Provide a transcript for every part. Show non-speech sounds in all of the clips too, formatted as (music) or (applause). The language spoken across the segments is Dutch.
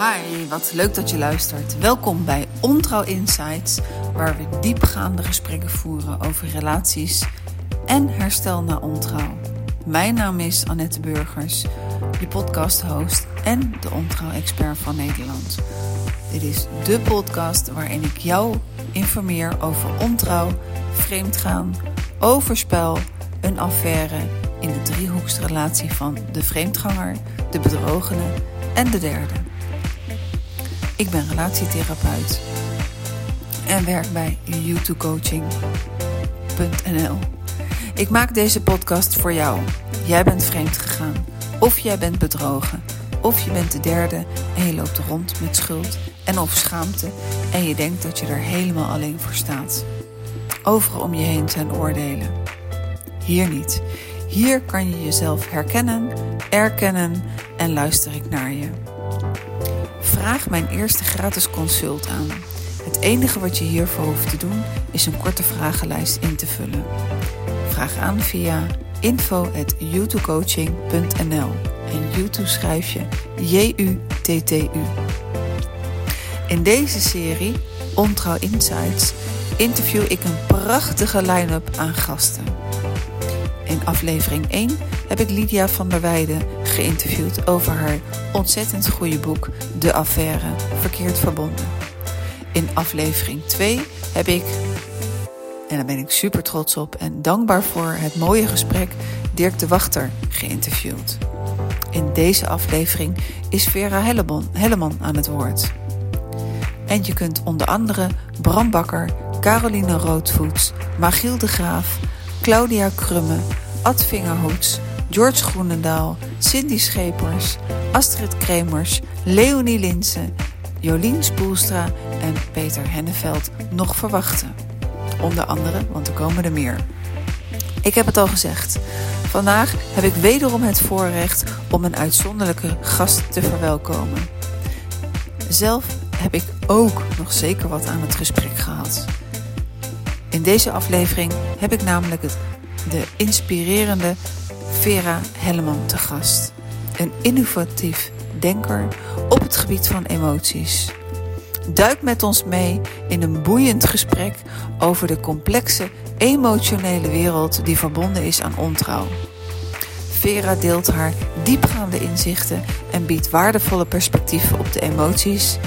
Hi, wat leuk dat je luistert. Welkom bij Ontrouw Insights, waar we diepgaande gesprekken voeren over relaties en herstel na ontrouw. Mijn naam is Annette Burgers, je podcast-host en de ontrouw-expert van Nederland. Dit is de podcast waarin ik jou informeer over ontrouw, vreemdgaan, overspel, een affaire in de driehoeksrelatie van de vreemdganger, de bedrogene en de derde. Ik ben relatietherapeut en werk bij youtubecoaching.nl. Ik maak deze podcast voor jou. Jij bent vreemd gegaan, of jij bent bedrogen, of je bent de derde en je loopt rond met schuld en of schaamte en je denkt dat je er helemaal alleen voor staat. Overal om je heen zijn oordelen. Hier niet. Hier kan je jezelf herkennen, erkennen en luister ik naar je. Vraag mijn eerste gratis consult aan. Het enige wat je hiervoor hoeft te doen is een korte vragenlijst in te vullen. Vraag aan via info.youtubecoaching.nl en YouTube schrijf je J-U-T-T-U. In deze serie, Ontrouw Insights, interview ik een prachtige line-up aan gasten. In aflevering 1 heb ik Lydia van der Weijden geïnterviewd over haar ontzettend goede boek De Affaire Verkeerd Verbonden. In aflevering 2 heb ik, en daar ben ik super trots op en dankbaar voor het mooie gesprek, Dirk de Wachter geïnterviewd. In deze aflevering is Vera Helleman, Helleman aan het woord. En je kunt onder andere Bram Bakker, Caroline Roodvoets, Magiel de Graaf, Claudia Krumme, Ad Vingerhoets, George Groenendaal, Cindy Schepers, Astrid Kremers, Leonie Linsen, Jolien Spoelstra en Peter Henneveld nog verwachten. Onder andere, want er komen er meer. Ik heb het al gezegd. Vandaag heb ik wederom het voorrecht om een uitzonderlijke gast te verwelkomen. Zelf heb ik ook nog zeker wat aan het gesprek gehad. In deze aflevering heb ik namelijk het, de inspirerende Vera Helleman te gast. Een innovatief denker op het gebied van emoties. Duik met ons mee in een boeiend gesprek over de complexe emotionele wereld die verbonden is aan ontrouw. Vera deelt haar diepgaande inzichten en biedt waardevolle perspectieven op de emoties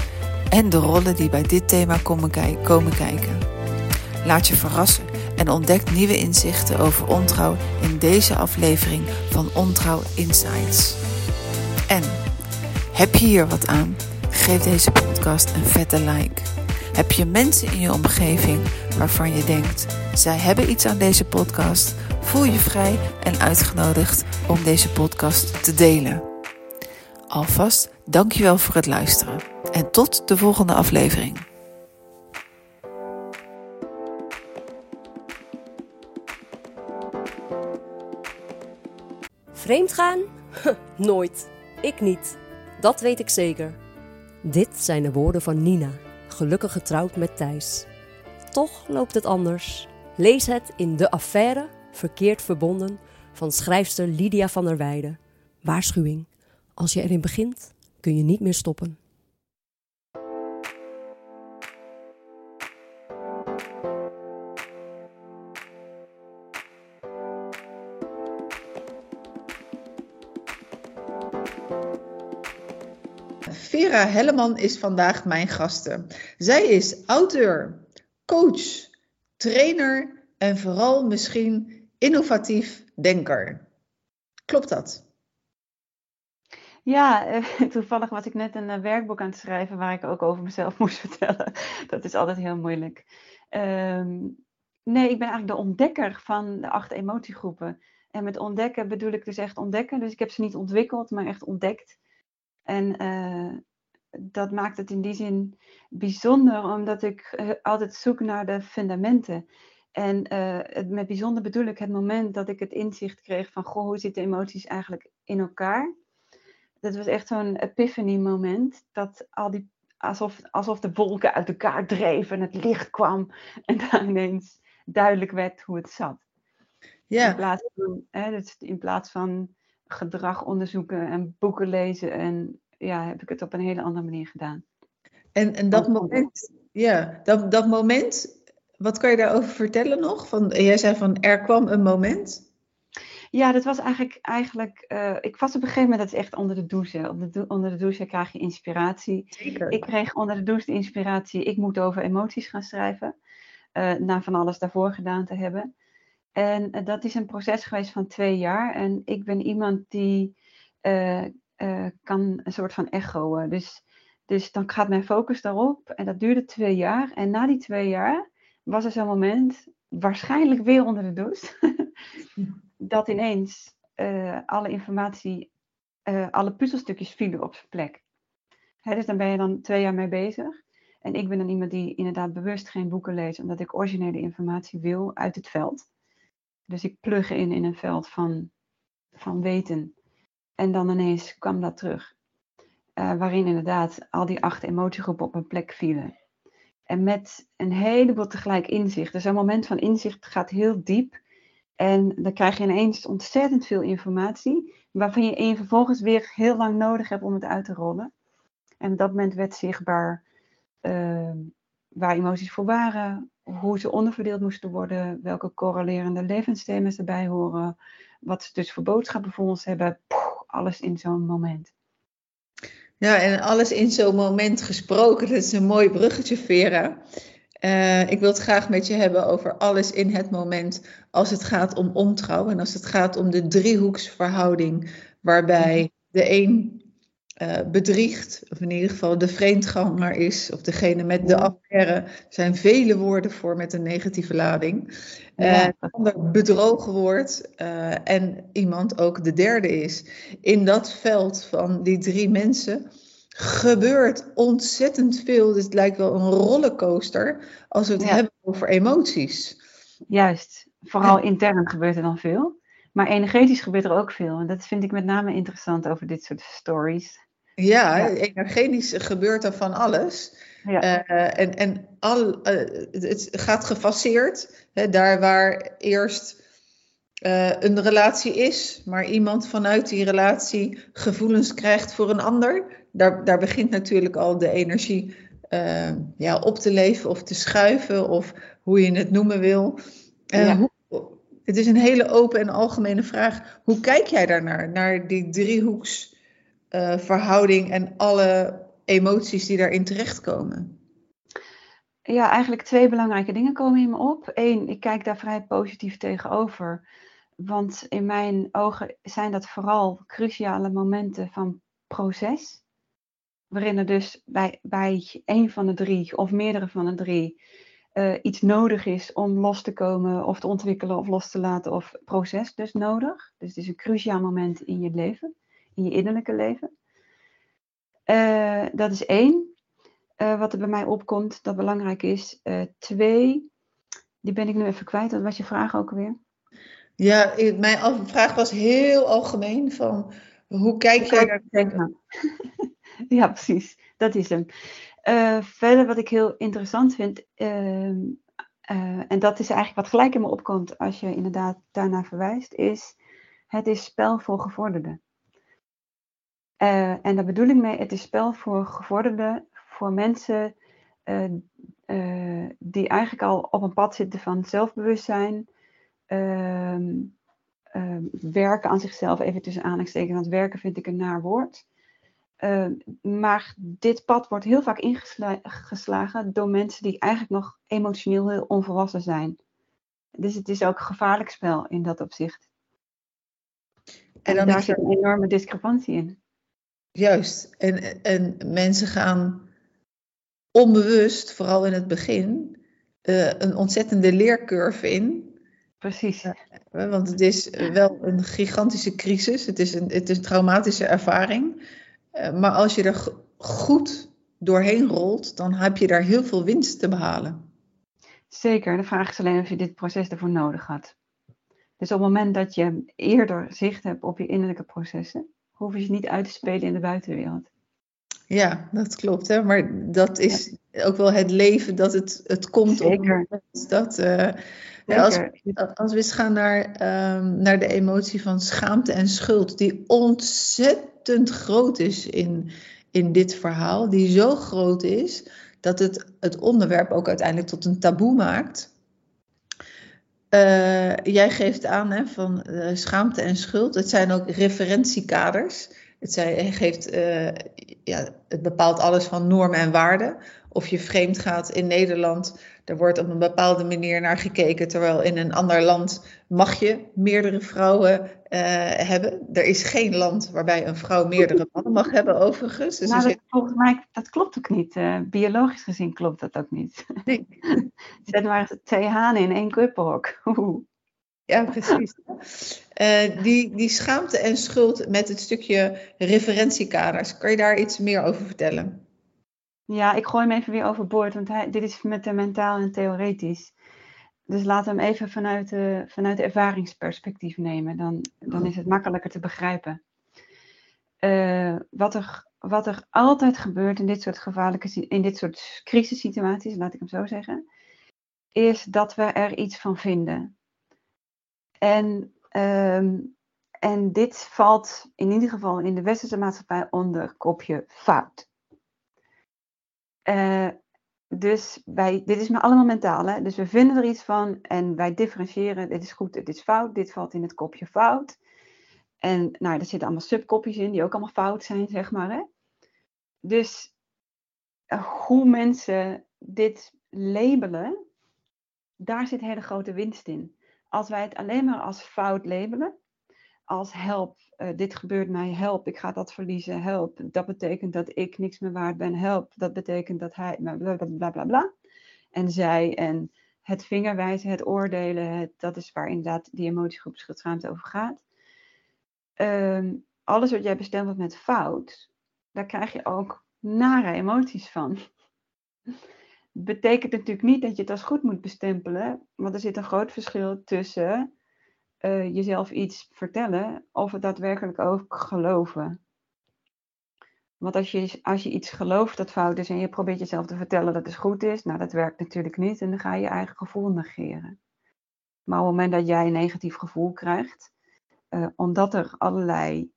en de rollen die bij dit thema komen, kijken. Laat je verrassen en ontdek nieuwe inzichten over ontrouw in deze aflevering van Ontrouw Insights. En heb je hier wat aan? Geef deze podcast een vette like. Heb je mensen in je omgeving waarvan je denkt, zij hebben iets aan deze podcast? Voel je vrij en uitgenodigd om deze podcast te delen. Alvast dankjewel voor het luisteren en tot de volgende aflevering. Vreemd gaan? (laughs) Nooit. Ik niet. Dat weet ik zeker. Dit zijn de woorden van Nina, gelukkig getrouwd met Thijs. Toch loopt het anders. Lees het in De Affaire, verkeerd verbonden, van schrijfster Lydia van der Weijden. Waarschuwing. Als je erin begint, kun je niet meer stoppen. Helleman is vandaag mijn gasten. Zij is auteur, coach, trainer en vooral misschien innovatief denker. Klopt dat? Ja, eh, (laughs) toevallig was ik net een eh, werkboek aan het schrijven waar ik ook over mezelf (laughs) moest vertellen. Dat is altijd heel moeilijk. Ehm, nee, ik ben eigenlijk de ontdekker van de acht emotiegroepen. En met ontdekken bedoel ik dus echt ontdekken. Dus ik heb ze niet ontwikkeld, maar echt ontdekt. En uh, dat maakt het in die zin bijzonder, omdat ik uh, altijd zoek naar de fundamenten. En uh, het, met bijzonder bedoel ik het moment dat ik het inzicht kreeg van, goh, hoe zitten emoties eigenlijk in elkaar? Dat was echt zo'n epiphany moment, dat al die, alsof, alsof de wolken uit elkaar dreven en het licht kwam (laughs) en dan ineens duidelijk werd hoe het zat. Ja. In plaats van, hè, dus in plaats van gedrag onderzoeken en boeken lezen en ja, heb ik het op een hele andere manier gedaan. En, en dat moment, ja, dat, dat moment, wat kan je daarover vertellen nog? Van, jij zei van er kwam een moment. Ja, dat was eigenlijk, eigenlijk uh, ik was op een gegeven moment, dat is echt onder de douche. Onder de, onder de douche krijg je inspiratie. Zeker. Ik kreeg onder de douche de inspiratie, ik moet over emoties gaan schrijven. Uh, na van alles daarvoor gedaan te hebben. En uh, dat is een proces geweest van twee jaar. En ik ben iemand die kan een soort van echo. Dus, dus dan gaat mijn focus daarop. En dat duurde twee jaar. En na die twee jaar was er zo'n moment, waarschijnlijk weer onder de douche. (laughs) dat ineens uh, alle informatie, alle puzzelstukjes vielen op zijn plek. Hè, dus dan ben je dan twee jaar mee bezig. En ik ben dan iemand die inderdaad bewust geen boeken leest, omdat ik originele informatie wil uit het veld. Dus ik plug in in een veld van, van weten. En dan ineens kwam dat terug. Uh, waarin inderdaad al die acht emotiegroepen op een plek vielen. En met een heleboel tegelijk inzicht. Dus een moment van inzicht gaat heel diep. En dan krijg je ineens ontzettend veel informatie, waarvan je één vervolgens weer heel lang nodig hebt om het uit te rollen. En op dat moment werd zichtbaar uh, waar emoties voor waren, hoe ze onderverdeeld moesten worden, welke correlerende levensthema's erbij horen, wat ze dus voor boodschappen voor ons hebben. Alles in zo'n moment. Ja, en alles in zo'n moment gesproken. Dat is een mooi bruggetje, Vera. Uh, ik wil het graag met je hebben over alles in het moment als het gaat om ontrouw en als het gaat om de driehoeksverhouding waarbij de een uh, bedriegt, of in ieder geval de vreemdganger is, of degene met de affaire, zijn vele woorden voor met een negatieve lading. Ja. De ander bedrogen wordt uh, en iemand ook de derde is. In dat veld van die drie mensen gebeurt ontzettend veel. Dus het lijkt wel een rollercoaster als we het ja. hebben over emoties. Juist, vooral intern gebeurt er dan veel. Maar energetisch gebeurt er ook veel. En dat vind ik met name interessant over dit soort stories. Ja, ja. energetisch gebeurt er van alles. Ja. Uh, en en al, uh, het gaat gefaseerd. Hè, daar waar eerst uh, een relatie is, maar iemand vanuit die relatie gevoelens krijgt voor een ander. Daar, daar begint natuurlijk al de energie ja, op te leven of te schuiven, of hoe je het noemen wil. Ja. hoe, het is een hele open en algemene vraag. Hoe kijk jij daarnaar, naar die driehoeksverhouding en alle emoties die daarin terechtkomen? Ja, eigenlijk twee belangrijke dingen komen in me op. Eén, ik kijk daar vrij positief tegenover. Want in mijn ogen zijn dat vooral cruciale momenten van proces. Waarin er dus bij, bij een van de drie of meerdere van de drie uh, iets nodig is om los te komen of te ontwikkelen of los te laten of proces dus nodig. Dus het is een cruciaal moment in je leven, in je innerlijke leven. Uh, dat is één, uh, wat er bij mij opkomt, dat belangrijk is. twee, die ben ik nu even kwijt, wat was je vraag ook weer? Ja, mijn vraag was heel algemeen van hoe kijk jij (laughs) ja, precies. Dat is hem. Verder wat ik heel interessant vind, uh, en dat is eigenlijk wat gelijk in me opkomt als je inderdaad daarnaar verwijst, is het is spel voor gevorderden. En daar bedoel ik mee, het is spel voor gevorderden, voor mensen die eigenlijk al op een pad zitten van zelfbewustzijn, ehm, ehm, werken aan zichzelf, even tussen aanhalingstekens, want werken vind ik een naar woord. Uh, maar dit pad wordt heel vaak ingeslagen door mensen die eigenlijk nog emotioneel heel onvolwassen zijn. Dus het is ook een gevaarlijk spel in dat opzicht. En, en daar zit een enorme discrepantie in. Juist. En, en mensen gaan onbewust, vooral in het begin, uh, een ontzettende leercurve in. Precies. Uh, want het is wel een gigantische crisis. Het is een, het is een traumatische ervaring. Uh, maar als je er goed doorheen rolt, dan heb je daar heel veel winst te behalen. Zeker, de vraag is alleen of je dit proces ervoor nodig had. Dus op het moment dat je eerder zicht hebt op je innerlijke processen, hoef je ze niet uit te spelen in de buitenwereld. Ja, dat klopt. Hè? Maar dat is ja. ook wel het leven dat het, het komt Zeker. op dat. Uh, als, als, we eens gaan naar, um, naar de emotie van schaamte en schuld, die ontzettend groot is in, in dit verhaal, die zo groot is dat het het onderwerp ook uiteindelijk tot een taboe maakt. Uh, jij geeft aan hè, van uh, schaamte en schuld. Het zijn ook referentiekaders. Het, zijn, geeft, ja, het bepaalt alles van normen en waarden. Of je vreemd gaat in Nederland, er wordt op een bepaalde manier naar gekeken, terwijl in een ander land mag je meerdere vrouwen hebben. Er is geen land waarbij een vrouw meerdere mannen mag hebben, overigens. Dus nou, dat, volgens mij dat klopt ook niet. biologisch gezien klopt dat ook niet. Nee. (laughs) Zet maar twee hanen in één kippenhok. Ja, precies. Uh, die, die schaamte en schuld met het stukje referentiekaders. Kan je daar iets meer over vertellen? Ja, ik gooi hem even weer overboord, want hij, dit is met de mentaal en theoretisch. Dus laten we hem even vanuit de, vanuit de ervaringsperspectief nemen. Dan, dan is het makkelijker te begrijpen. Uh, wat, er, wat er altijd gebeurt in dit soort gevaarlijke, in dit soort crisissituaties, laat ik hem zo zeggen, is dat we er iets van vinden. En, ehm, en dit valt in ieder geval in de westerse maatschappij onder kopje fout. Uh, dus wij, dit is maar allemaal mentaal. Hè? Dus we vinden er iets van en wij differentiëren. Dit is goed, dit is fout, dit valt in het kopje fout. En nou, er zitten allemaal subkopjes in die ook allemaal fout zijn, zeg maar. Hè? Dus uh, hoe mensen dit labelen, daar zit hele grote winst in. Als wij het alleen maar als fout labelen, als help, uh, dit gebeurt mij, help, ik ga dat verliezen, help, dat betekent dat ik niks meer waard ben, help, dat betekent dat hij, bla bla bla bla, en zij en het vingerwijzen, het oordelen, het, dat is waar inderdaad die emotiegroep schuldschaamt over gaat. Um, alles wat jij bestempelt met fout, daar krijg je ook nare emoties van. Betekent natuurlijk niet dat je het als goed moet bestempelen, want er zit een groot verschil tussen uh, jezelf iets vertellen of het daadwerkelijk ook geloven. Want als je, als je iets gelooft dat fout is en je probeert jezelf te vertellen dat het goed is, nou dat werkt natuurlijk niet en dan ga je je eigen gevoel negeren. Maar op het moment dat jij een negatief gevoel krijgt, uh, omdat er allerlei,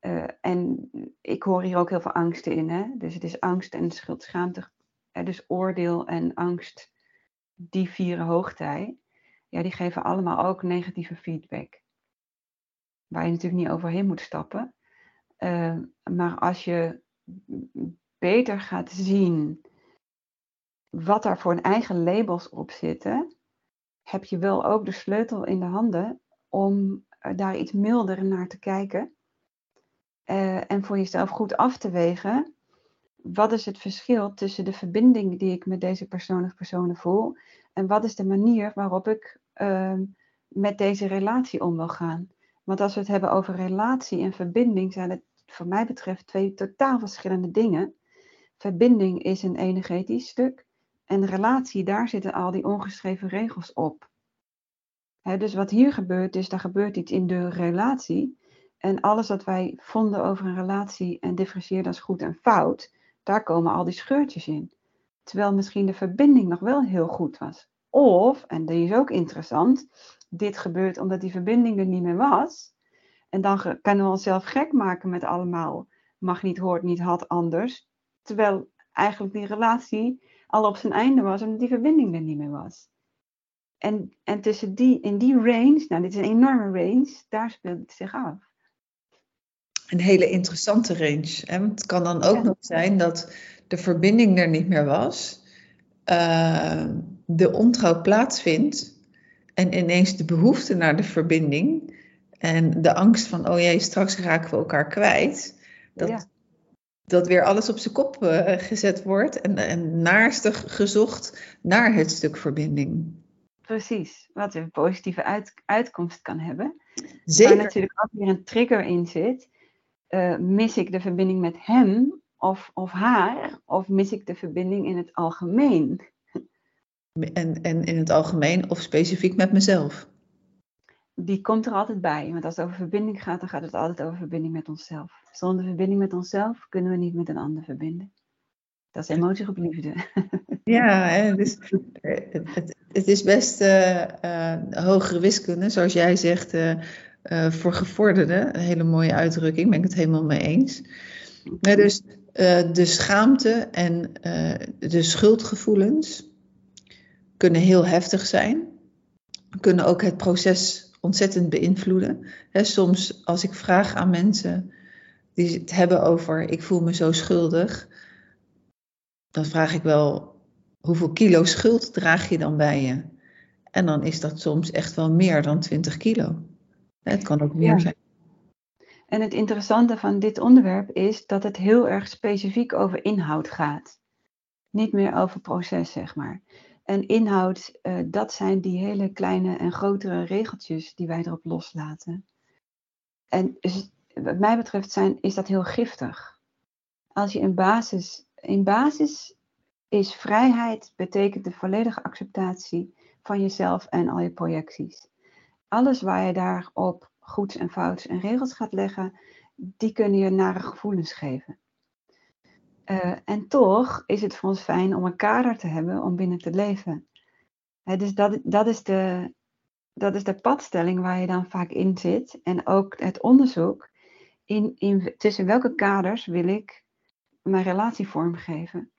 uh, en ik hoor hier ook heel veel angsten in, hè? dus het is angst en schuldschaamte dus oordeel en angst, die vieren hoogtij, ja, die geven allemaal ook negatieve feedback. Waar je natuurlijk niet overheen moet stappen. Uh, maar als je beter gaat zien wat daar voor een eigen labels op zitten, heb je wel ook de sleutel in de handen om daar iets milder naar te kijken. Uh, en voor jezelf goed af te wegen wat is het verschil tussen de verbinding die ik met deze persoon of personen voel en wat is de manier waarop ik uh, met deze relatie om wil gaan. Want als we het hebben over relatie en verbinding, zijn het voor mij betreft twee totaal verschillende dingen. Verbinding is een energetisch stuk en relatie, daar zitten al die ongeschreven regels op. dus wat hier gebeurt is, er gebeurt iets in de relatie. En alles wat wij vonden over een relatie en differentieerden als goed en fout, daar komen al die scheurtjes in. Terwijl misschien de verbinding nog wel heel goed was. Of, en die is ook interessant, dit gebeurt omdat die verbinding er niet meer was. En dan kunnen we onszelf gek maken met allemaal mag niet, hoort niet, had anders. Terwijl eigenlijk die relatie al op zijn einde was omdat die verbinding er niet meer was. En, en tussen die, in die range, nou dit is een enorme range, daar speelt het zich af een hele interessante range. Hè? het kan dan ook nog zijn dat de verbinding er niet meer was, uh, de ontrouw plaatsvindt en ineens de behoefte naar de verbinding en de angst van, oh jee, straks raken we elkaar kwijt, dat, dat weer alles op zijn kop uh, gezet wordt en, en naarstig gezocht naar het stuk verbinding. Precies, wat een positieve uit, uitkomst kan hebben. Zeker. Waar natuurlijk ook weer een trigger in zit uh, mis ik de verbinding met hem of, of haar, of mis ik de verbinding in het algemeen? En, en in het algemeen of specifiek met mezelf? Die komt er altijd bij. Want als het over verbinding gaat, dan gaat het altijd over verbinding met onszelf. Zonder verbinding met onszelf kunnen we niet met een ander verbinden. Dat is emotie op liefde. (laughs) Ja, dus, het, het, is best uh, uh, hogere wiskunde, zoals jij zegt. Uh, voor gevorderden. Een hele mooie uitdrukking, ben ik het helemaal mee eens. dus de schaamte en de schuldgevoelens kunnen heel heftig zijn. Kunnen ook het proces ontzettend beïnvloeden. He, soms als ik vraag aan mensen die het hebben over ik voel me zo schuldig, dan vraag ik wel hoeveel kilo schuld draag je dan bij je? En dan is dat soms echt wel meer dan 20 kilo. Het kan ook meer ja. zijn. En het interessante van dit onderwerp is dat het heel erg specifiek over inhoud gaat. Niet meer over proces, zeg maar. En inhoud, uh, dat zijn die hele kleine en grotere regeltjes die wij erop loslaten. En wat mij betreft zijn, is dat heel giftig. Als je in basis, in basis is vrijheid, betekent de volledige acceptatie van jezelf en al je projecties. Alles waar je daarop goeds en fouts en regels gaat leggen, die kunnen je nare gevoelens geven. Uh, en toch is het voor ons fijn om een kader te hebben om binnen te leven. dus dat, dat, is de, dat is de padstelling waar je dan vaak in zit. En ook het onderzoek in, in tussen welke kaders wil ik mijn relatie vormgeven.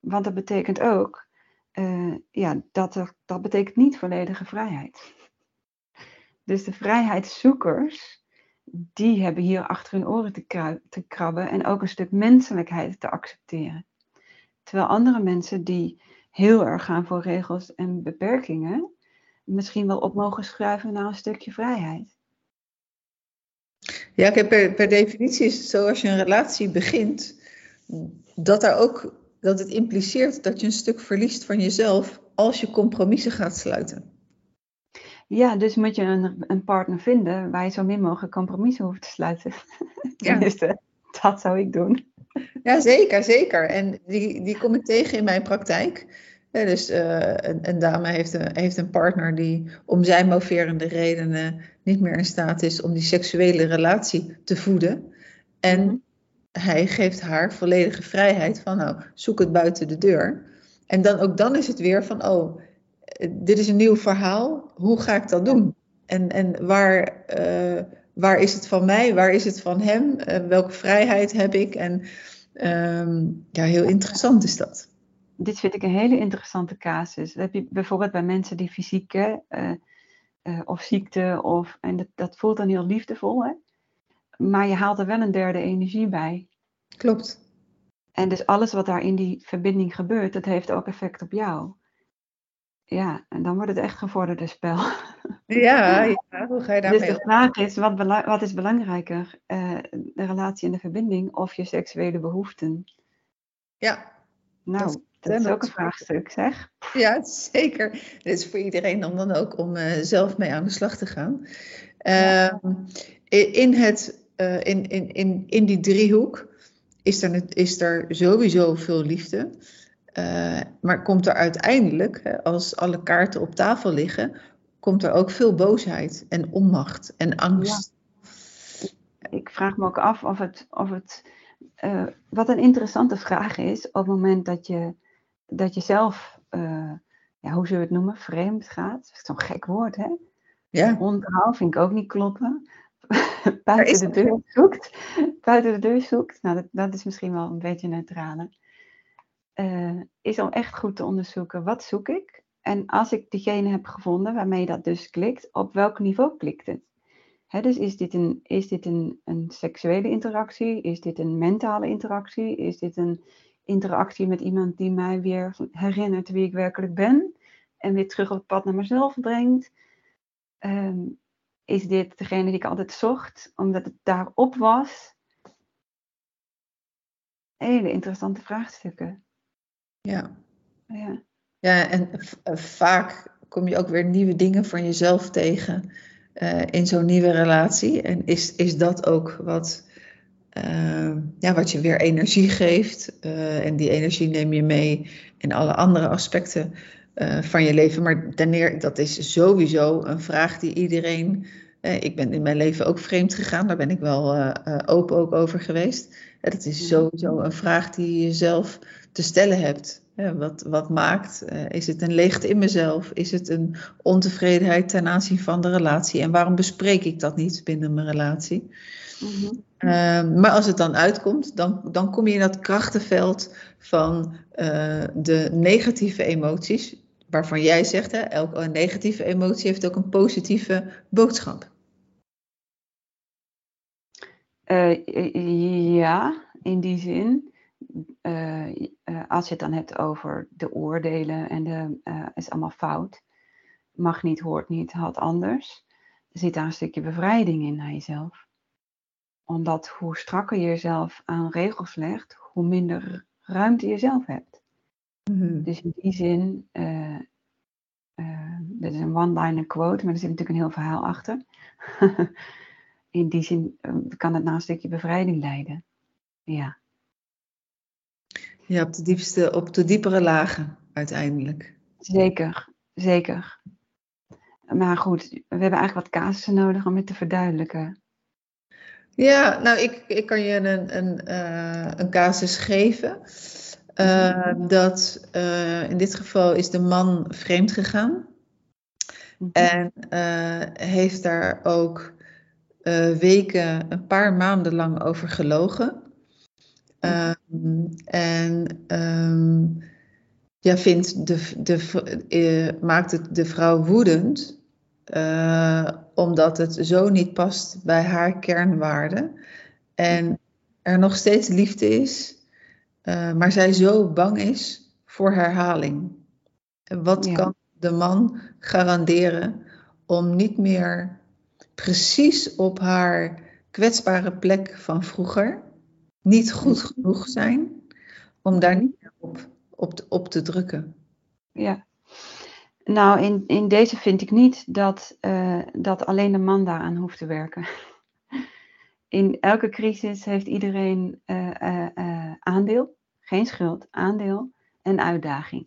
Want dat betekent ook, uh, ja, dat, dat betekent niet volledige vrijheid. Dus de vrijheidszoekers, die hebben hier achter hun oren te, te krabben en ook een stuk menselijkheid te accepteren. Terwijl andere mensen die heel erg gaan voor regels en beperkingen, misschien wel op mogen schuiven naar een stukje vrijheid. Ja, per, per definitie is het zo als je een relatie begint, dat, daar ook, dat het impliceert dat je een stuk verliest van jezelf als je compromissen gaat sluiten. Ja, dus moet je een, een partner vinden waar je zo min mogelijk compromissen hoeft te sluiten. (laughs) Ja. dat zou ik doen. Ja, zeker, zeker. En die, die kom ik tegen in mijn praktijk. dus uh, een, een, dame heeft een, heeft een partner die om zijn moverende redenen niet meer in staat is om die seksuele relatie te voeden. En mhm. hij geeft haar volledige vrijheid van, nou, zoek het buiten de deur. En dan ook dan is het weer van, oh, dit is een nieuw verhaal. Hoe ga ik dat doen? En, en waar, uh, waar is het van mij? Waar is het van hem? Uh, welke vrijheid heb ik? En um, ja, heel interessant is dat. Dit vind ik een hele interessante casus. Dat heb je bijvoorbeeld bij mensen die fysieke uh, of ziekte of en dat, dat voelt dan heel liefdevol, hè? maar je haalt er wel een derde energie bij. Klopt. En dus alles wat daar in die verbinding gebeurt, dat heeft ook effect op jou. Ja, en dan wordt het echt gevorderde spel. Ja, (laughs) ja hoe ga je daarmee Dus de vraag is, wat, wat is belangrijker? Uh, de relatie en de verbinding of je seksuele behoeften? Ja. Nou, dat, dat is ook een vraagstuk, zeg. (laughs) Ja, zeker. Het is voor iedereen om dan ook om uh, zelf mee aan de slag te gaan. Uh, in, het, uh, in, in, in, in die driehoek is er, is er sowieso veel liefde. Uh, maar komt er uiteindelijk, als alle kaarten op tafel liggen, komt er ook veel boosheid en onmacht en angst. Ja. Ik vraag me ook af of het, of het uh, wat een interessante vraag is op het moment dat je, dat je zelf, uh, ja, hoe zullen we het noemen, vreemd gaat. Zo'n gek woord, hè? Ja. Onthaal vind ik ook niet kloppen. (laughs) buiten de deur zoekt. Buiten de deur zoekt. Nou, dat, dat is misschien wel een beetje neutrale uh, is om echt goed te onderzoeken wat zoek ik. En als ik diegene heb gevonden waarmee dat dus klikt, op welk niveau klikt het? He, dus is dit, een, is dit een, een seksuele interactie? Is dit een mentale interactie? Is dit een interactie met iemand die mij weer herinnert wie ik werkelijk ben? En weer terug op het pad naar mezelf brengt? Um, is dit degene die ik altijd zocht, omdat het daarop was? Hele interessante vraagstukken. Ja. Ja, ja en eh, vaak kom je ook weer nieuwe dingen van jezelf tegen uh, in zo'n nieuwe relatie. En is, is dat ook wat, uh, ja, wat je weer energie geeft? Uh, en die energie neem je mee in alle andere aspecten van je leven. Maar wanneer, dat is sowieso een vraag die iedereen. Ik ben in mijn leven ook vreemd gegaan, daar ben ik wel open ook over geweest. dat is sowieso een vraag die je jezelf te stellen hebt. wat, wat maakt? Is het een leegte in mezelf? Is het een ontevredenheid ten aanzien van de relatie? En waarom bespreek ik dat niet binnen mijn relatie? Mm -hmm. Ehm, maar als het dan uitkomt, dan, dan kom je in dat krachtenveld van eh, de negatieve emoties, waarvan jij zegt, hè, elke negatieve emotie heeft ook een positieve boodschap. Uh, ja, in die zin. Uh, als je het dan hebt over de oordelen en de is allemaal fout, mag niet, hoort niet, had anders, zit daar een stukje bevrijding in naar jezelf. Omdat hoe strakker je jezelf aan regels legt, hoe minder ruimte je zelf hebt. Mm-hmm. Dus in die zin, uh, dit is een one-liner quote, maar er zit natuurlijk een heel verhaal achter. (laughs) in die zin eh, kan het naar een stukje bevrijding leiden. Ja. Ja, op de diepste, op de diepere lagen uiteindelijk. Zeker, zeker. Maar goed, we hebben eigenlijk wat casussen nodig om het te verduidelijken. Ja, nou, ik, ik kan je een, een, uh, een casus geven. Uh, dat uh, in dit geval is de man vreemd gegaan. Mm -hmm. En heeft daar ook weken, een paar maanden lang over gelogen. Um, en um, ja, vindt de, de, maakt het de vrouw woedend uh, omdat het zo niet past bij haar kernwaarden. En er nog steeds liefde is, maar zij zo bang is voor herhaling. Wat ja. kan de man garanderen om niet meer precies op haar kwetsbare plek van vroeger, niet goed genoeg zijn, om daar niet meer op, op, op te drukken? Ja, nou, in, in deze vind ik niet dat, uh, dat alleen de man daaraan hoeft te werken. In elke crisis heeft iedereen uh, uh, aandeel, geen schuld, aandeel en uitdaging.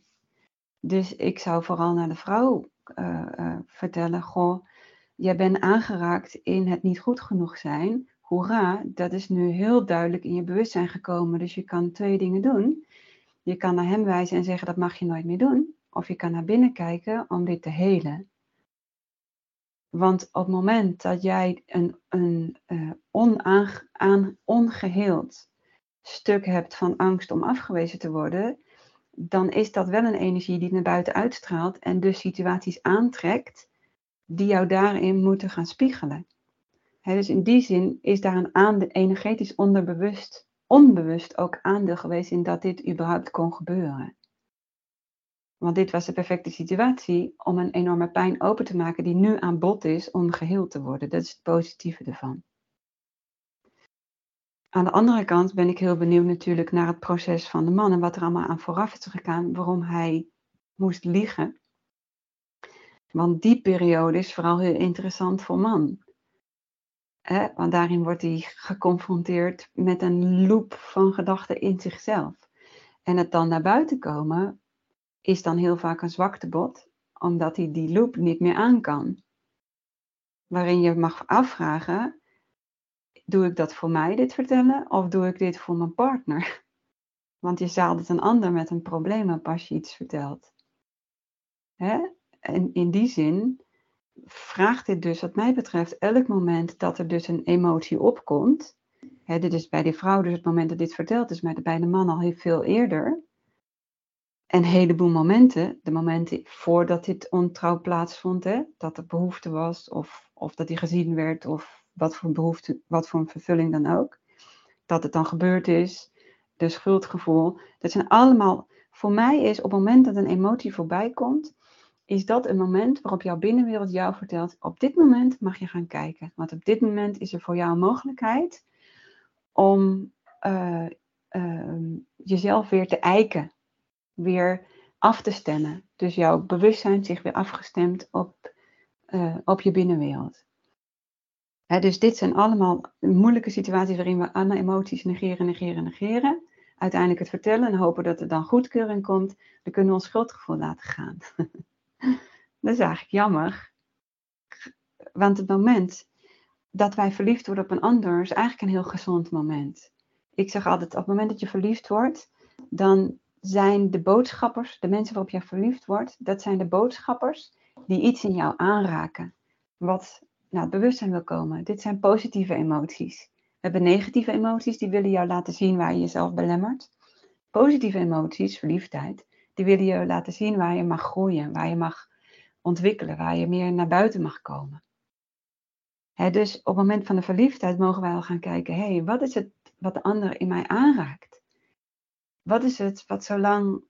Dus ik zou vooral naar de vrouw vertellen: Goh, jij bent aangeraakt in het niet goed genoeg zijn. Hoera, dat is nu heel duidelijk in je bewustzijn gekomen. Dus je kan twee dingen doen. Je kan naar hem wijzen en zeggen: dat mag je nooit meer doen. Of je kan naar binnen kijken om dit te helen. Want op het moment dat jij een, een onaang, ongeheeld stuk hebt van angst om afgewezen te worden, dan is dat wel een energie die naar buiten uitstraalt en dus situaties aantrekt die jou daarin moeten gaan spiegelen. Dus in die zin is daar een aandeel, energetisch onderbewust, onbewust ook aandeel geweest in dat dit überhaupt kon gebeuren. Want dit was de perfecte situatie om een enorme pijn open te maken die nu aan bod is om geheeld te worden. Dat is het positieve ervan. Aan de andere kant ben ik heel benieuwd natuurlijk naar het proces van de man en wat er allemaal aan vooraf is gegaan, waarom hij moest liegen. Want die periode is vooral heel interessant voor man. want daarin wordt hij geconfronteerd met een loop van gedachten in zichzelf. En het dan naar buiten komen is dan heel vaak een zwaktebod, omdat hij die loop niet meer aan kan. Waarin je mag afvragen, doe ik dat voor mij dit vertellen of doe ik dit voor mijn partner? Want je het een ander met een probleem als je iets vertelt. Hè? En in die zin vraagt dit dus wat mij betreft elk moment dat er dus een emotie opkomt. Hè, dit is bij die vrouw dus het moment dat dit verteld is, maar bij de man al heel veel eerder. Een heleboel momenten, de momenten voordat dit ontrouw plaatsvond, hè, dat er behoefte was, of, of dat hij gezien werd, of wat voor behoefte, wat voor vervulling dan ook, dat het dan gebeurd is, de schuldgevoel, dat zijn allemaal, voor mij is op het moment dat een emotie voorbij komt, is dat een moment waarop jouw binnenwereld jou vertelt, op dit moment mag je gaan kijken, want op dit moment is er voor jou een mogelijkheid om uh, uh, jezelf weer te eiken weer af te stemmen. Dus jouw bewustzijn zich weer afgestemd op, uh, op je binnenwereld. Dus dit zijn allemaal moeilijke situaties waarin we alle emoties negeren, negeren, negeren. Uiteindelijk het vertellen en hopen dat er dan goedkeuring komt. Dan kunnen we ons schuldgevoel laten gaan. (laughs) (laughs) dat is eigenlijk jammer. Want het moment dat wij verliefd worden op een ander is eigenlijk een heel gezond moment. Ik zeg altijd, op het moment dat je verliefd wordt, dan zijn de boodschappers, de mensen waarop je verliefd wordt, dat zijn de boodschappers die iets in jou aanraken. Wat naar het bewustzijn wil komen. Dit zijn positieve emoties. We hebben negatieve emoties, die willen jou laten zien waar je jezelf belemmert. Positieve emoties, verliefdheid, die willen je laten zien waar je mag groeien, waar je mag ontwikkelen, waar je meer naar buiten mag komen. dus op het moment van de verliefdheid mogen wij al gaan kijken, hé, hey, wat is het wat de ander in mij aanraakt? Wat is het wat zo lang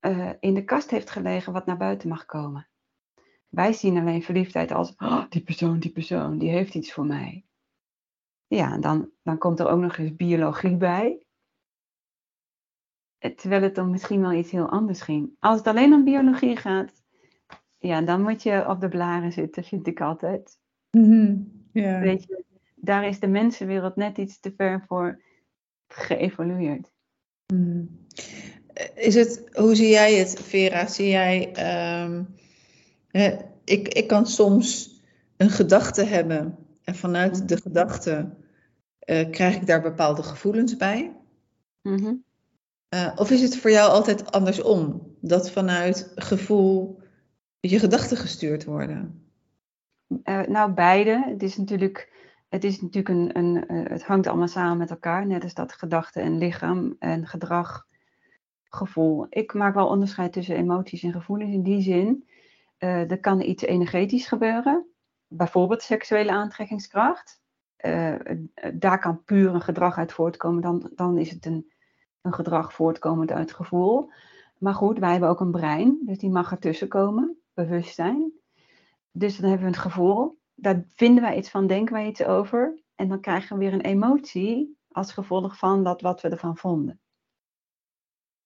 uh, in de kast heeft gelegen wat naar buiten mag komen? Wij zien alleen verliefdheid als, oh, die persoon, die persoon, die heeft iets voor mij. Ja, dan, dan komt er ook nog eens biologie bij. Eh, terwijl het dan misschien wel iets heel anders ging. Als het alleen om biologie gaat, ja, dan moet je op de blaren zitten, (laughs) vind ik altijd. Mm ja. Weet je, daar is de mensenwereld net iets te ver voor geëvolueerd. Mm. Is het, hoe zie jij het, Vera? Zie jij, ehm, ik, ik kan soms een gedachte hebben en vanuit de gedachte uh, krijg ik daar bepaalde gevoelens bij. Mm of is het voor jou altijd andersom? Dat vanuit gevoel je gedachten gestuurd worden? Uh, nou, beide. Het is natuurlijk, het, is natuurlijk een, een uh, het hangt allemaal samen met elkaar. Net als dat gedachte en lichaam en gedrag, gevoel. Ik maak wel onderscheid tussen emoties en gevoelens in die zin. Uh, er kan iets energetisch gebeuren. Bijvoorbeeld seksuele aantrekkingskracht. daar kan puur een gedrag uit voortkomen. Dan, dan is het een, een gedrag voortkomend uit gevoel. Maar goed, wij hebben ook een brein, dus die mag ertussen komen bewustzijn. Dus dan hebben we het gevoel, daar vinden wij iets van, denken wij iets over. En dan krijgen we weer een emotie als gevolg van dat wat we ervan vonden.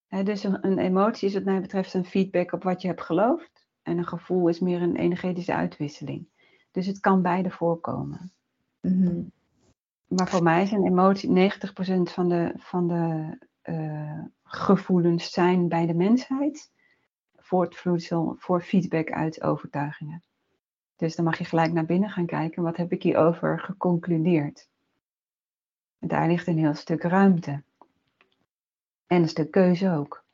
dus een, een, emotie is wat mij betreft een feedback op wat je hebt geloofd. En een gevoel is meer een energetische uitwisseling. Dus het kan beide voorkomen. Mhm. Maar voor mij is een emotie 90% van de, van de uh, gevoelens zijn bij de mensheid voortvloeisel voor feedback uit overtuigingen. Dus dan mag je gelijk naar binnen gaan kijken, wat heb ik hierover geconcludeerd? En daar ligt een heel stuk ruimte. En een stuk keuze ook.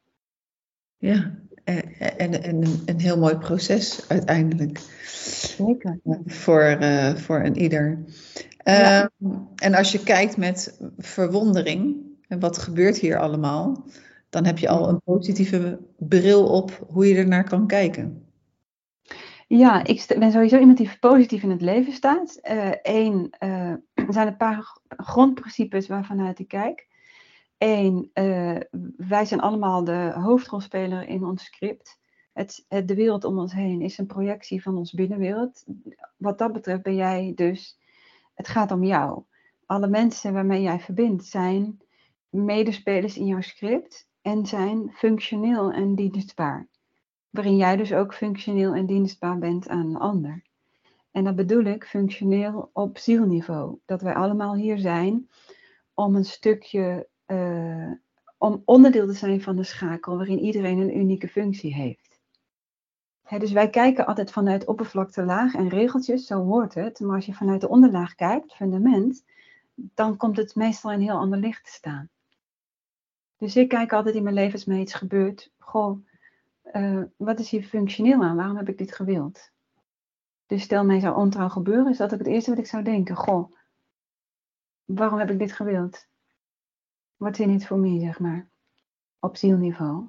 Ja, en, en, een heel mooi proces uiteindelijk. Zeker. Voor, uh, voor een ieder. Ja. Uh, en als je kijkt met verwondering, en wat gebeurt hier allemaal? dan heb je al een positieve bril op hoe je er naar kan kijken. Ja, ik ben sowieso iemand die positief in het leven staat. Eén, uh, uh, er zijn een paar grondprincipes waarvanuit ik kijk. Eén, uh, wij zijn allemaal de hoofdrolspeler in ons script. Het, het, de wereld om ons heen is een projectie van ons binnenwereld. Wat dat betreft ben jij dus, het gaat om jou. Alle mensen waarmee jij verbindt zijn medespelers in jouw script en zijn functioneel en dienstbaar. Waarin jij dus ook functioneel en dienstbaar bent aan een ander. En dat bedoel ik functioneel op zielniveau. Dat wij allemaal hier zijn om een stukje, uh, om onderdeel te zijn van de schakel waarin iedereen een unieke functie heeft. dus wij kijken altijd vanuit oppervlakte laag en regeltjes, zo hoort het. Maar als je vanuit de onderlaag kijkt, fundament, dan komt het meestal in heel ander licht te staan. Dus ik kijk altijd in mijn leven als mij iets gebeurt. Goh, uh, wat is hier functioneel aan? Waarom heb ik dit gewild? Dus stel mij zou ontrouw gebeuren, is dat ook het eerste wat ik zou denken. Goh, waarom heb ik dit gewild? Wat is niet voor mij, zeg maar? Op zielniveau.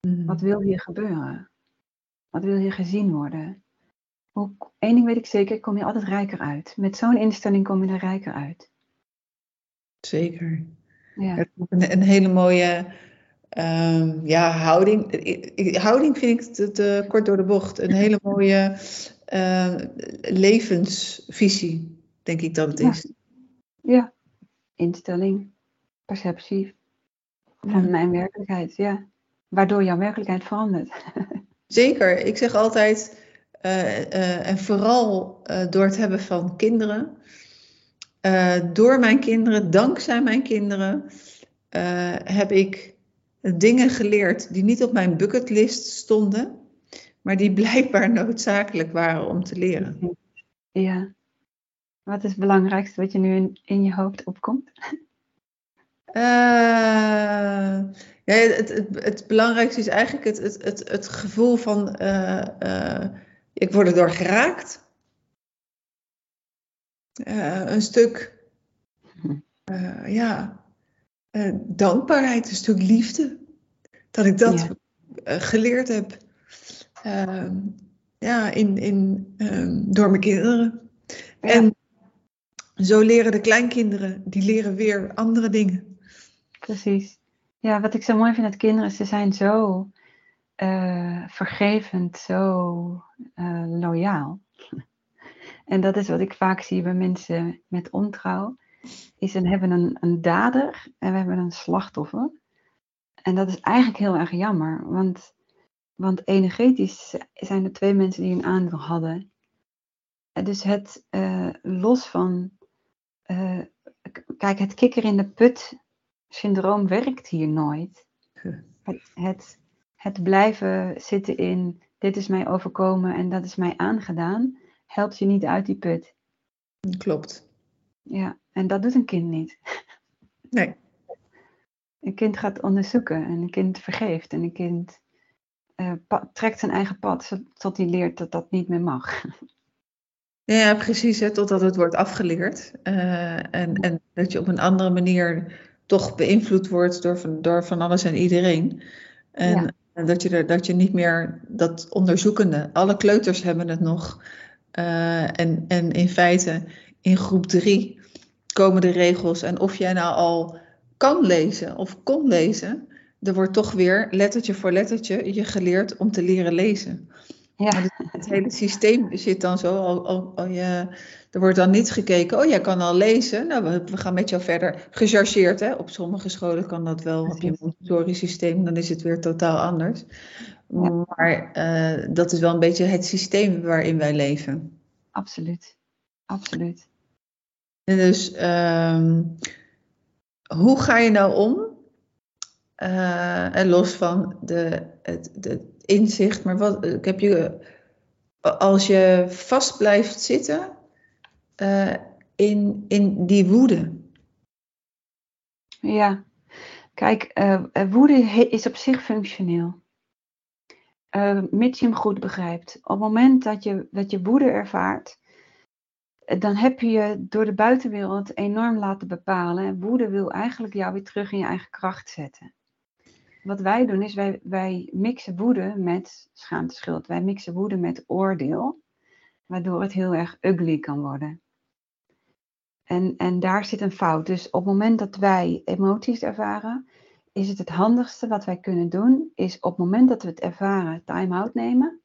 Mm. Wat wil hier gebeuren? Wat wil hier gezien worden? Eén ding weet ik zeker, kom je altijd rijker uit. Met zo'n instelling kom je er rijker uit. Zeker. Ja. Een, een hele mooie um, ja, houding. Houding vind ik te, te, kort door de bocht. Een hele (laughs) mooie uh, levensvisie, denk ik dat het is. Ja, instelling, perceptie van mijn werkelijkheid, ja. Waardoor jouw werkelijkheid verandert. (laughs) Zeker, ik zeg altijd, uh, uh, en vooral uh, door het hebben van kinderen, uh, door mijn kinderen, dankzij mijn kinderen, uh, heb ik dingen geleerd die niet op mijn bucketlist stonden, maar die (laughs) blijkbaar noodzakelijk waren om te leren. Ja. Wat is het belangrijkste wat je nu in, in je hoofd opkomt? Uh, ja, het, het, het, belangrijkste is eigenlijk het, het, gevoel van ik word er door geraakt. Eh, een stuk uh, ja, uh, dankbaarheid, een stuk liefde. Dat ik dat ja. geleerd heb ehm, ja, in, in, ehm, door mijn kinderen. Ja. En zo leren de kleinkinderen, die leren weer andere dingen. Precies. Ja, wat ik zo mooi vind aan kinderen, ze zijn zo vergevend, zo loyaal. En dat is wat ik vaak zie bij mensen met ontrouw. Is we hebben een, een dader en we hebben een slachtoffer. En dat is eigenlijk heel erg jammer. Want, want energetisch zijn er twee mensen die een aandeel hadden. Dus het uh, los van. kijk, het kikker in de put syndroom werkt hier nooit. Het, het blijven zitten in dit is mij overkomen en dat is mij aangedaan, helpt je niet uit die put. Klopt. Ja, en dat doet een kind niet. (laughs) Nee. Een kind gaat onderzoeken en een kind vergeeft en een kind uh, trekt zijn eigen pad tot hij leert dat dat niet meer mag. (laughs) Ja, precies, hè, totdat het wordt afgeleerd. Uh, en, en dat je op een andere manier toch beïnvloed wordt door van, door van alles en iedereen. En, en dat, je er, dat je niet meer dat onderzoekende, alle kleuters hebben het nog. Uh, en, en in feite in groep drie komen de regels. En of jij nou al kan lezen of kon lezen, er wordt toch weer lettertje voor lettertje je geleerd om te leren lezen. Ja. Het, hele systeem zit dan zo, al, al, al je, er wordt dan niet gekeken, oh jij kan al lezen, nou we, we gaan met jou verder. Gechargeerd, hè? op sommige scholen kan dat wel, op je Montessori systeem, dan is het weer totaal anders. Ja. Maar uh, dat is wel een beetje het systeem waarin wij leven. Absoluut, absoluut. En dus, um, hoe ga je nou om? Uh, en los van de, het, de inzicht, maar wat, ik heb je, als je vast blijft zitten uh, in, in die woede. Ja, kijk, uh, woede is op zich functioneel. Uh, mits je hem goed begrijpt. Op het moment dat je, dat je woede ervaart, dan heb je je door de buitenwereld enorm laten bepalen. En woede wil eigenlijk jou weer terug in je eigen kracht zetten wat wij doen is, wij, wij mixen woede met schaamte, schuld. Wij mixen woede met oordeel, waardoor het heel erg ugly kan worden. En, en daar zit een fout. Dus op het moment dat wij emoties ervaren, is het het handigste wat wij kunnen doen, is op het moment dat we het ervaren, time-out nemen.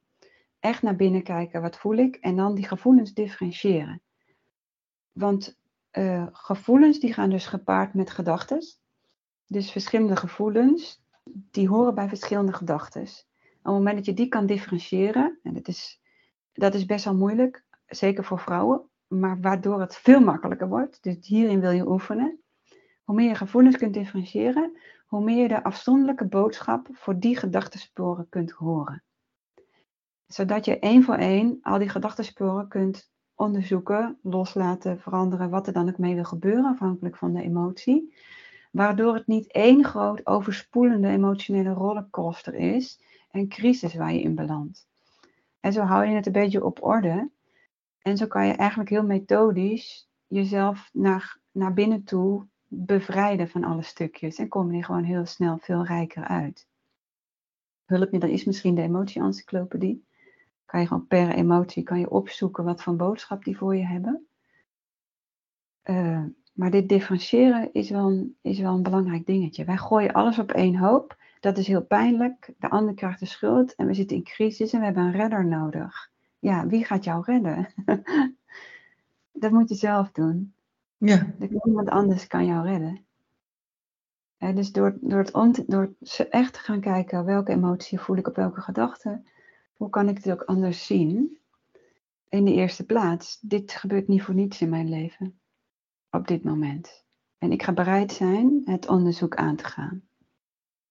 Echt naar binnen kijken, wat voel ik? En dan die gevoelens differentiëren. Want uh, gevoelens die gaan dus gepaard met gedachten. Dus verschillende gevoelens, die horen bij verschillende gedachten. Op het moment dat je die kan differentiëren, en dat is, dat is best wel moeilijk, zeker voor vrouwen, maar waardoor het veel makkelijker wordt, dus hierin wil je oefenen. Hoe meer je gevoelens kunt differentiëren, hoe meer je de afzonderlijke boodschap voor die gedachtensporen kunt horen. Zodat je één voor één al die gedachtensporen kunt onderzoeken, loslaten, veranderen, wat er dan ook mee wil gebeuren, afhankelijk van de emotie waardoor het niet één groot overspoelende emotionele rollercoaster is en crisis waar je in belandt. En zo hou je het een beetje op orde. En zo kan je eigenlijk heel methodisch jezelf naar, naar binnen toe bevrijden van alle stukjes. En kom je gewoon heel snel veel rijker uit. Hulpmiddel is misschien de emotie-encyclopedie. Kan je gewoon per emotie kan je opzoeken wat voor boodschap die voor je hebben. Uh, maar dit differentiëren is wel, een, is wel een belangrijk dingetje. Wij gooien alles op één hoop. Dat is heel pijnlijk. De ander krijgt de schuld en we zitten in crisis en we hebben een redder nodig. Ja, wie gaat jou redden? (laughs) dat moet je zelf doen. Ja. Niemand anders kan jou redden. dus door, door, het door echt te gaan kijken welke emotie voel ik op welke gedachte, hoe kan ik het ook anders zien? In de eerste plaats, dit gebeurt niet voor niets in mijn leven op dit moment. En ik ga bereid zijn het onderzoek aan te gaan.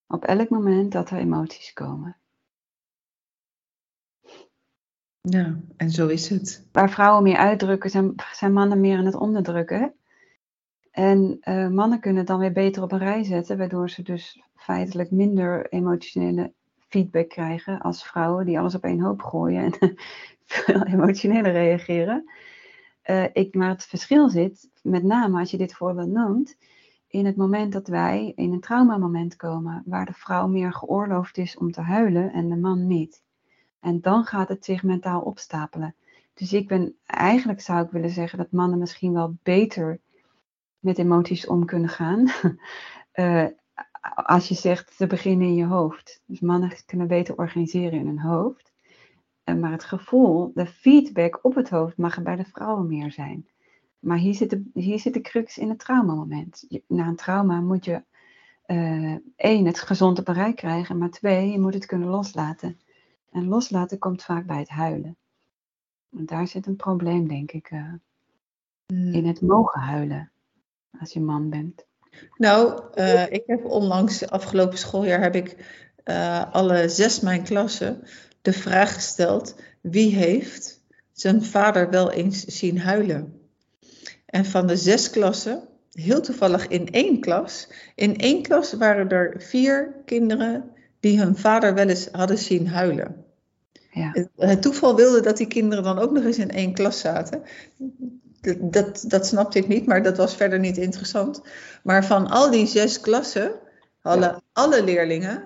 Op elk moment dat er emoties komen. Ja, en zo is het. Waar vrouwen meer uitdrukken, zijn, zijn mannen meer aan het onderdrukken. En uh, mannen kunnen het dan weer beter op een rij zetten, waardoor ze dus feitelijk minder emotionele feedback krijgen als vrouwen die alles op één hoop gooien en (laughs) veel emotioneler reageren. Uh, ik, maar het verschil zit, met name als je dit voorbeeld noemt, in het moment dat wij in een traumamoment komen, waar de vrouw meer geoorloofd is om te huilen en de man niet. En dan gaat het zich mentaal opstapelen. Dus ik ben, eigenlijk zou ik willen zeggen dat mannen misschien wel beter met emoties om kunnen gaan. uh, (laughs) als je zegt, ze beginnen in je hoofd. Dus mannen kunnen beter organiseren in hun hoofd. Uh, maar het gevoel, de feedback op het hoofd mag er bij de vrouwen meer zijn. Maar hier zit de, hier zit de crux in het traumamoment. na een trauma moet je uh, één, het gezonde bereik krijgen. Maar twee, je moet het kunnen loslaten. En loslaten komt vaak bij het huilen. En daar zit een probleem, denk ik, uh, in het mogen huilen als je man bent. Nou, uh, ik heb onlangs, afgelopen schooljaar, heb ik uh, alle zes mijn klassen de vraag gesteld: wie heeft zijn vader wel eens zien huilen? En van de zes klassen, heel toevallig in één klas, in één klas waren er vier kinderen die hun vader wel eens hadden zien huilen. Ja. Het toeval wilde dat die kinderen dan ook nog eens in één klas zaten. Dat, dat, dat snapte ik niet, maar dat was verder niet interessant. Maar van al die zes klassen hadden ja. alle leerlingen.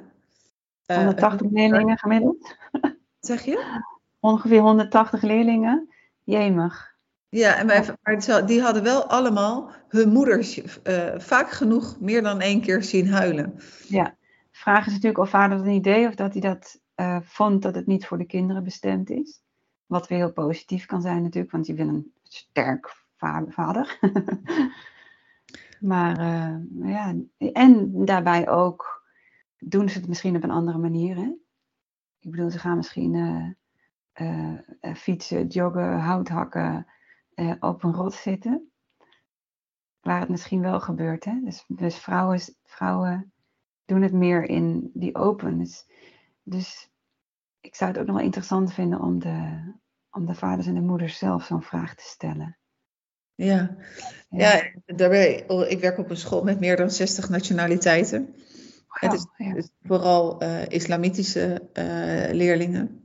180 uh, leerlingen gemiddeld. Zeg je? Ongeveer 180 leerlingen. Jemig. Ja, en wij, maar die hadden wel allemaal hun moeders uh, vaak genoeg meer dan één keer zien huilen. Ja, vraag is natuurlijk of vader dat een idee of dat hij dat uh, vond dat het niet voor de kinderen bestemd is. Wat weer heel positief kan zijn natuurlijk, want je wil een sterk vader. (laughs) maar uh, ja, en daarbij ook doen ze het misschien op een andere manier. Hè? Ik bedoel, ze gaan misschien uh, fietsen, joggen, hout hakken, op een rot zitten. Waar het misschien wel gebeurt. Hè? Dus, dus vrouwen, vrouwen doen het meer in die open. Dus, dus ik zou het ook nog wel interessant vinden om de, om de vaders en de moeders zelf zo'n vraag te stellen. Ja. ja, daarbij, oh, ik werk op een school met meer dan 60 nationaliteiten. Wow, het is, ja. het vooral uh, islamitische uh, leerlingen.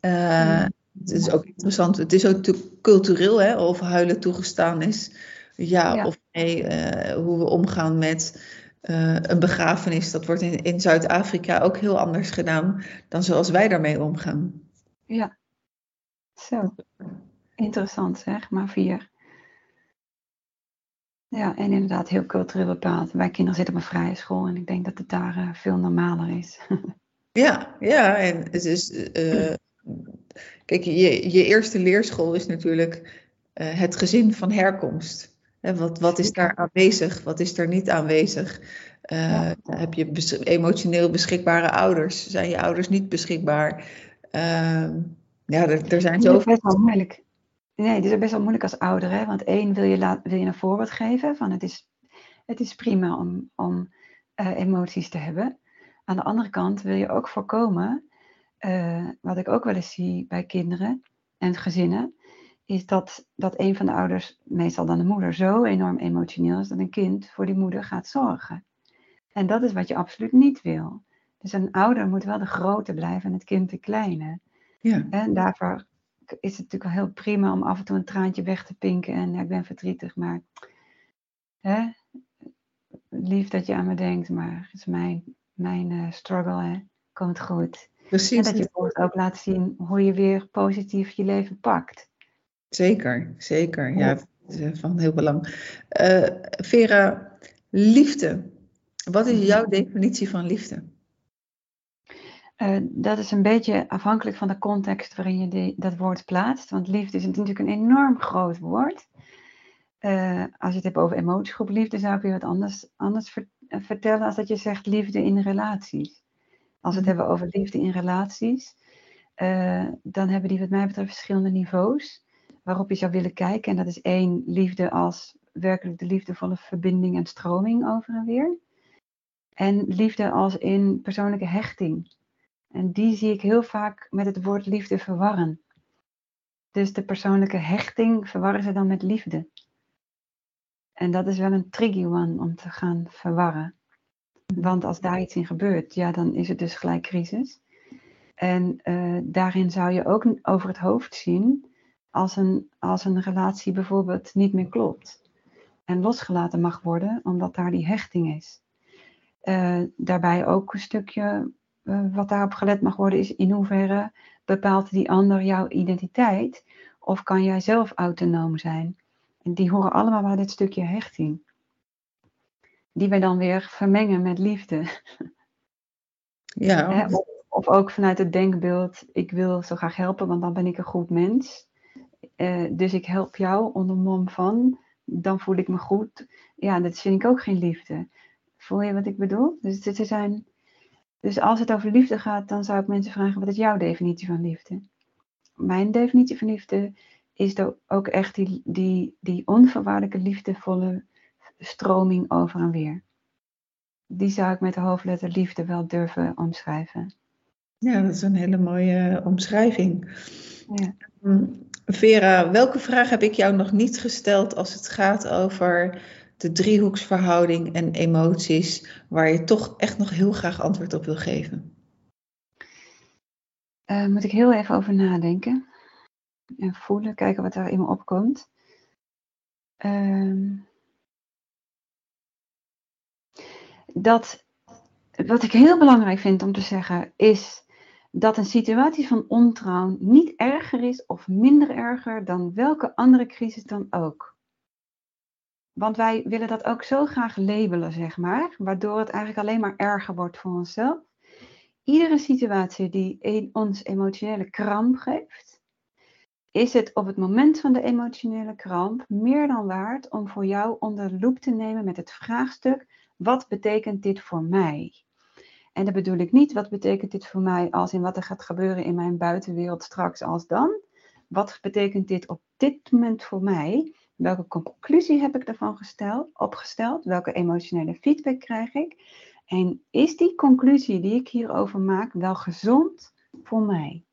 Uh, mm. Het is ook interessant, het is ook cultureel, hè, of huilen toegestaan is. Ja, ja. of nee, hoe we omgaan met uh, een begrafenis, dat wordt in, in Zuid-Afrika ook heel anders gedaan dan zoals wij daarmee omgaan. Ja, zo. Interessant zeg, maar vier. Ja, en inderdaad heel cultureel bepaald. Wij kinderen zitten op een vrije school en ik denk dat het daar uh, veel normaler is. (laughs) ja, ja, en het is. Uh, kijk, je, je eerste leerschool is natuurlijk het gezin van herkomst. Wat, wat is daar aanwezig? Wat is er niet aanwezig? Uh, ja. Heb je bes emotioneel beschikbare ouders? Zijn je ouders niet beschikbaar? Uh, ja, er, er zijn zoveel. Het is best wel moeilijk. Nee, het is best wel moeilijk als ouder. Hè? Want één, wil je, laat, wil je een voorbeeld geven van het is, het is prima om, om uh, emoties te hebben. Aan de andere kant wil je ook voorkomen, uh, wat ik ook wel eens zie bij kinderen en gezinnen, is dat, dat een van de ouders, meestal dan de moeder, zo enorm emotioneel is dat een kind voor die moeder gaat zorgen. En dat is wat je absoluut niet wil. Dus een ouder moet wel de grote blijven en het kind de kleine. Ja. En daarvoor is het natuurlijk wel heel prima om af en toe een traantje weg te pinken en ja, ik ben verdrietig, maar hè, lief dat je aan me denkt, maar het is mijn, mijn uh, struggle, hè. komt goed. Precies. En dat je ook laat zien hoe je weer positief je leven pakt. Zeker, zeker. Ja, dat is van heel belang. Uh, Vera, liefde. Wat is jouw definitie van liefde? Uh, dat is een beetje afhankelijk van de context waarin je die, dat woord plaatst. Want liefde is natuurlijk een enorm groot woord. Uh, als je het hebt over emotiegroep liefde, zou ik je wat anders, anders ver, vertellen als dat je zegt liefde in relaties. Als we het hebben over liefde in relaties, dan hebben die wat mij betreft verschillende niveaus waarop je zou willen kijken. En dat is één, liefde als werkelijk de liefdevolle verbinding en stroming over en weer. En liefde als in persoonlijke hechting. En die zie ik heel vaak met het woord liefde verwarren. Dus de persoonlijke hechting verwarren ze dan met liefde. En dat is wel een tricky one om te gaan verwarren. Want als daar iets in gebeurt, ja, dan is het dus gelijk crisis. En uh, daarin zou je ook over het hoofd zien als een, als een relatie bijvoorbeeld niet meer klopt en losgelaten mag worden, omdat daar die hechting is. Uh, daarbij ook een stukje uh, wat daarop gelet mag worden, is in hoeverre bepaalt die ander jouw identiteit of kan jij zelf autonoom zijn? En die horen allemaal bij dit stukje hechting. Die wij dan weer vermengen met liefde. Ja. Of, of, ook vanuit het denkbeeld, ik wil zo graag helpen, want dan ben ik een goed mens. Uh, dus ik help jou onder mom van, dan voel ik me goed. Ja, dat vind ik ook geen liefde. Voel je wat ik bedoel? Dus, dit zijn, dus als het over liefde gaat, dan zou ik mensen vragen, wat is jouw definitie van liefde? Mijn definitie van liefde is ook echt die, die, die onvoorwaardelijke liefdevolle stroming over en weer. Die zou ik met de hoofdletter liefde wel durven omschrijven. Ja, dat is een hele mooie omschrijving. Ja. Vera, welke vraag heb ik jou nog niet gesteld als het gaat over de driehoeksverhouding en emoties, waar je toch echt nog heel graag antwoord op wil geven? Uh, moet ik heel even over nadenken en voelen, kijken wat er in me opkomt. Uh, dat, wat ik heel belangrijk vind om te zeggen, is dat een situatie van ontrouw niet erger is of minder erger dan welke andere crisis dan ook. Want wij willen dat ook zo graag labelen, zeg maar, waardoor het eigenlijk alleen maar erger wordt voor onszelf. Iedere situatie die ons emotionele kramp geeft, is het op het moment van de emotionele kramp meer dan waard om voor jou onder de loep te nemen met het vraagstuk: wat betekent dit voor mij? En dat bedoel ik niet, wat betekent dit voor mij als in wat er gaat gebeuren in mijn buitenwereld straks als dan? Wat betekent dit op dit moment voor mij? Welke conclusie heb ik ervan gesteld, opgesteld? Welke emotionele feedback krijg ik? En is die conclusie die ik hierover maak wel gezond voor mij?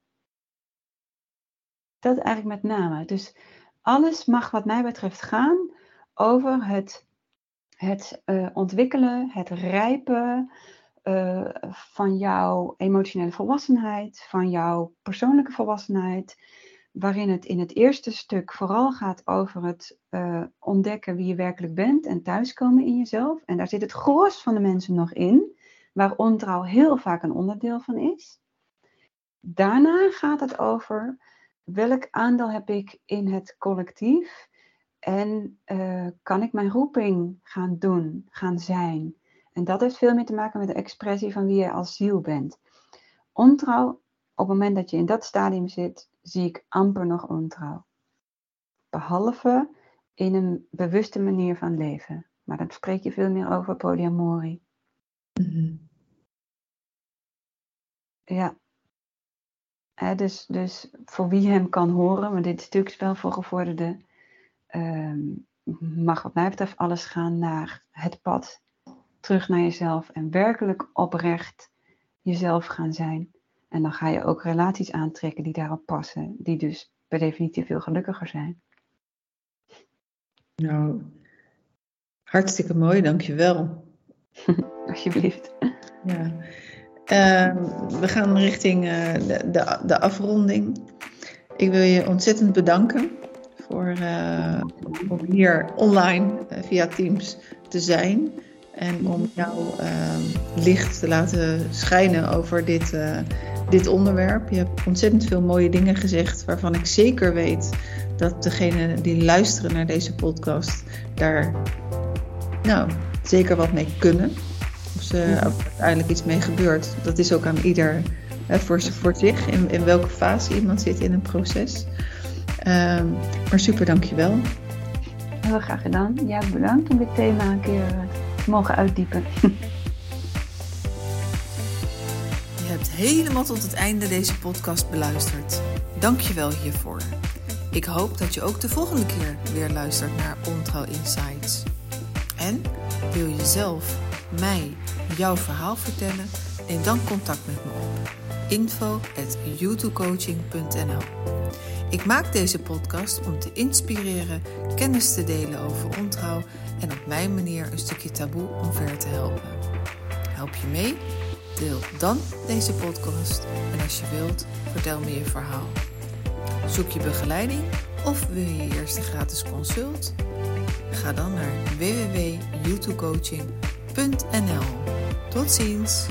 Dat eigenlijk met name. Dus alles mag wat mij betreft gaan over het, het uh, ontwikkelen, het rijpen, uh, van jouw emotionele volwassenheid, van jouw persoonlijke volwassenheid, waarin het in het eerste stuk vooral gaat over het uh, ontdekken wie je werkelijk bent en thuiskomen in jezelf. En daar zit het gros van de mensen nog in, waar ontrouw heel vaak een onderdeel van is. Daarna gaat het over welk aandeel heb ik in het collectief en uh, kan ik mijn roeping gaan doen, gaan zijn. En dat heeft veel meer te maken met de expressie van wie je als ziel bent. Ontrouw, op het moment dat je in dat stadium zit, zie ik amper nog ontrouw. Behalve in een bewuste manier van leven. Maar dan spreek je veel meer over polyamorie. Mm-hmm. Ja. dus, dus voor wie hem kan horen, maar dit stuk is wel voor gevorderden, uh, mag wat mij betreft alles gaan naar het pad terug naar jezelf en werkelijk oprecht jezelf gaan zijn. En dan ga je ook relaties aantrekken die daarop passen, die dus per definitie veel gelukkiger zijn. Nou, hartstikke mooi, dankjewel. (laughs) Alsjeblieft. Ja. Uh, we gaan richting uh, de, de, de, afronding. Ik wil je ontzettend bedanken voor, uh, om hier online uh, via Teams te zijn. En om jouw uh, licht te laten schijnen over dit, uh, dit onderwerp. Je hebt ontzettend veel mooie dingen gezegd waarvan ik zeker weet dat degenen die luisteren naar deze podcast daar nou, zeker wat mee kunnen. Of ze ja. uiteindelijk iets mee gebeurt. Dat is ook aan ieder hè, voor, voor zich, in, in welke fase iemand zit in een proces. Uh, maar super, dankjewel. Heel graag gedaan. Ja, bedankt om dit thema een keer mogen uitdiepen. Je hebt helemaal tot het einde deze podcast beluisterd. Dank je wel hiervoor. Ik hoop dat je ook de volgende keer weer luistert naar Ontrouw Insights. En wil je zelf mij jouw verhaal vertellen? Neem dan contact met me op. info Ik maak deze podcast om te inspireren, kennis te delen over ontrouw en op mijn manier een stukje taboe omver te helpen. Help je mee? Deel dan deze podcast en als je wilt, vertel me je verhaal. Zoek je begeleiding? Of wil je je eerste gratis consult? Ga dan naar www.youtubecoaching.nl. Tot ziens!